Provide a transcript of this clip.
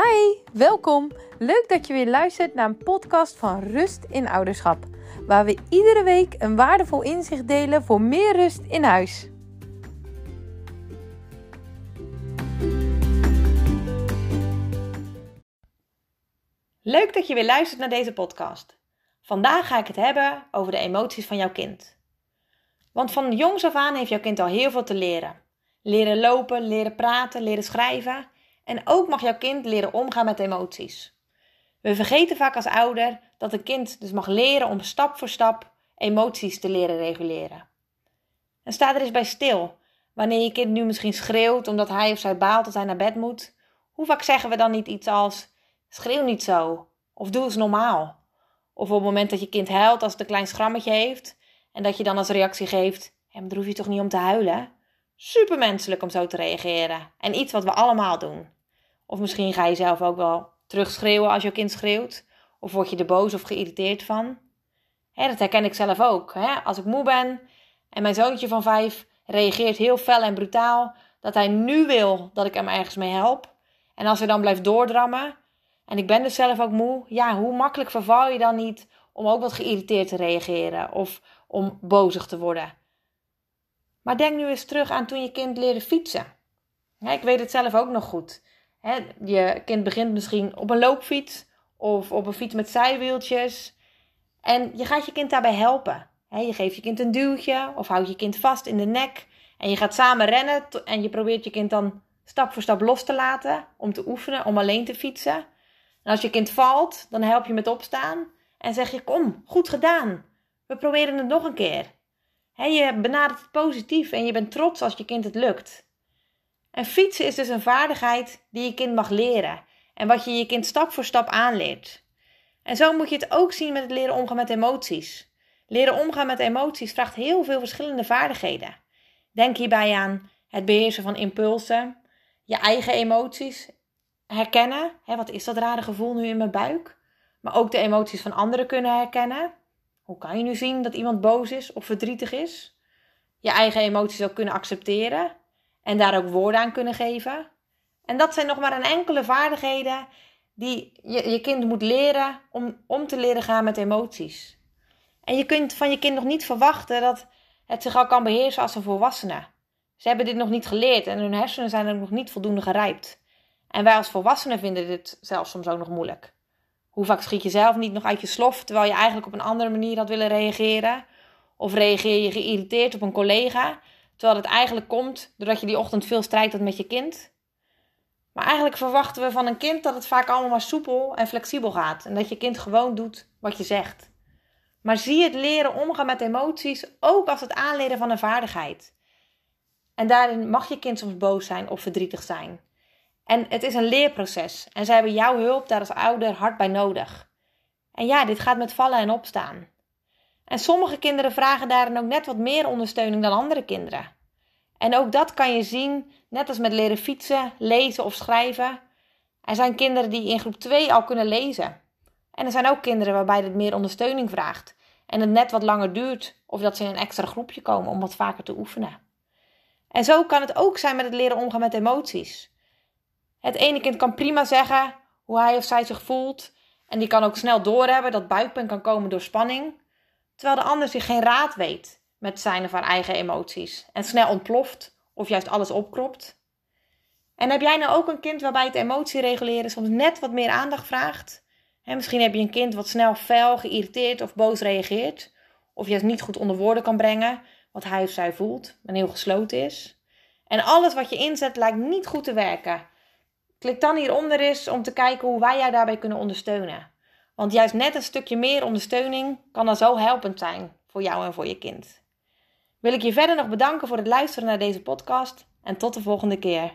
Hi, welkom. Leuk dat je weer luistert naar een podcast van Rust in Ouderschap, waar we iedere week een waardevol inzicht delen voor meer rust in huis. Leuk dat je weer luistert naar deze podcast. Vandaag ga ik het hebben over de emoties van jouw kind. Want van jongs af aan heeft jouw kind al heel veel te leren. Leren lopen, leren praten, leren schrijven en ook mag jouw kind leren omgaan met emoties. We vergeten vaak als ouder dat een kind dus mag leren om stap voor stap emoties te leren reguleren. En sta er eens bij stil. Wanneer je kind nu misschien schreeuwt omdat hij of zij baalt dat hij naar bed moet, hoe vaak zeggen we dan niet iets als: schreeuw niet zo, of doe eens normaal. Of op het moment dat je kind huilt als het een klein schrammetje heeft, en dat je dan als reactie geeft: maar daar hoef je toch niet om te huilen? Supermenselijk om zo te reageren. En iets wat we allemaal doen. Of misschien ga je zelf ook wel terugschreeuwen als je kind schreeuwt. Of word je er boos of geïrriteerd van. Dat herken ik zelf ook. Hè? Als ik moe ben en mijn zoontje van vijf reageert heel fel en brutaal. Dat hij nu wil dat ik hem ergens mee help. En als hij dan blijft doordrammen. En ik ben dus zelf ook moe. Ja, hoe makkelijk verval je dan niet om ook wat geïrriteerd te reageren. Of om bozig te worden. Maar denk nu eens terug aan toen je kind leerde fietsen. ik weet het zelf ook nog goed. Je kind begint misschien op een loopfiets of op een fiets met zijwieltjes. En je gaat je kind daarbij helpen. je geeft je kind een duwtje of houdt je kind vast in de nek. En je gaat samen rennen en je probeert je kind dan stap voor stap los te laten om te oefenen, om alleen te fietsen. En als je kind valt, dan help je met opstaan en zeg je: Kom, goed gedaan. We proberen het nog een keer je benadert het positief en je bent trots als je kind het lukt. En fietsen is dus een vaardigheid die je kind mag leren en wat je je kind stap voor stap aanleert. En zo moet je het ook zien met het leren omgaan met emoties. Leren omgaan met emoties vraagt heel veel verschillende vaardigheden. Denk hierbij aan het beheersen van impulsen, je eigen emoties herkennen. Hè, wat is dat rare gevoel nu in mijn buik? Maar ook de emoties van anderen kunnen herkennen. Hoe kan je nu zien dat iemand boos is of verdrietig is? Je eigen emoties ook kunnen accepteren en daar ook woorden aan kunnen geven. En dat zijn nog maar een enkele vaardigheden die je, je kind moet leren om om te leren gaan met emoties. En je kunt van je kind nog niet verwachten dat het zich al kan beheersen als een volwassene. Ze hebben dit nog niet geleerd en hun hersenen zijn ook nog niet voldoende gerijpt. En wij als volwassenen vinden dit zelfs soms ook nog moeilijk. Hoe vaak schiet je zelf niet nog uit je slof terwijl je eigenlijk op een andere manier had willen reageren? Of reageer je geïrriteerd op een collega terwijl het eigenlijk komt doordat je die ochtend veel strijd had met je kind? Maar eigenlijk verwachten we van een kind dat het vaak allemaal maar soepel en flexibel gaat en dat je kind gewoon doet wat je zegt. Maar zie het leren omgaan met emoties ook als het aanleren van een vaardigheid. En daarin mag je kind soms boos zijn of verdrietig zijn. En het is een leerproces en ze hebben jouw hulp daar als ouder hard bij nodig. En ja, dit gaat met vallen en opstaan. En sommige kinderen vragen daarin ook net wat meer ondersteuning dan andere kinderen. En ook dat kan je zien, net als met leren fietsen, lezen of schrijven. Er zijn kinderen die in groep 2 al kunnen lezen. En er zijn ook kinderen waarbij het meer ondersteuning vraagt en het net wat langer duurt of dat ze in een extra groepje komen om wat vaker te oefenen. En zo kan het ook zijn met het leren omgaan met emoties. Het ene kind kan prima zeggen hoe hij of zij zich voelt. En die kan ook snel doorhebben dat buikpijn kan komen door spanning. Terwijl de ander zich geen raad weet met zijn of haar eigen emoties. En snel ontploft of juist alles opkropt. En heb jij nou ook een kind waarbij het emotiereguleren soms net wat meer aandacht vraagt? misschien heb je een kind wat snel fel, geïrriteerd of boos reageert. Of juist niet goed onder woorden kan brengen wat hij of zij voelt en heel gesloten is. En alles wat je inzet lijkt niet goed te werken. Klik dan hieronder eens om te kijken hoe wij jou daarbij kunnen ondersteunen. Want juist net een stukje meer ondersteuning kan dan zo helpend zijn voor jou en voor je kind. Wil ik je verder nog bedanken voor het luisteren naar deze podcast en tot de volgende keer.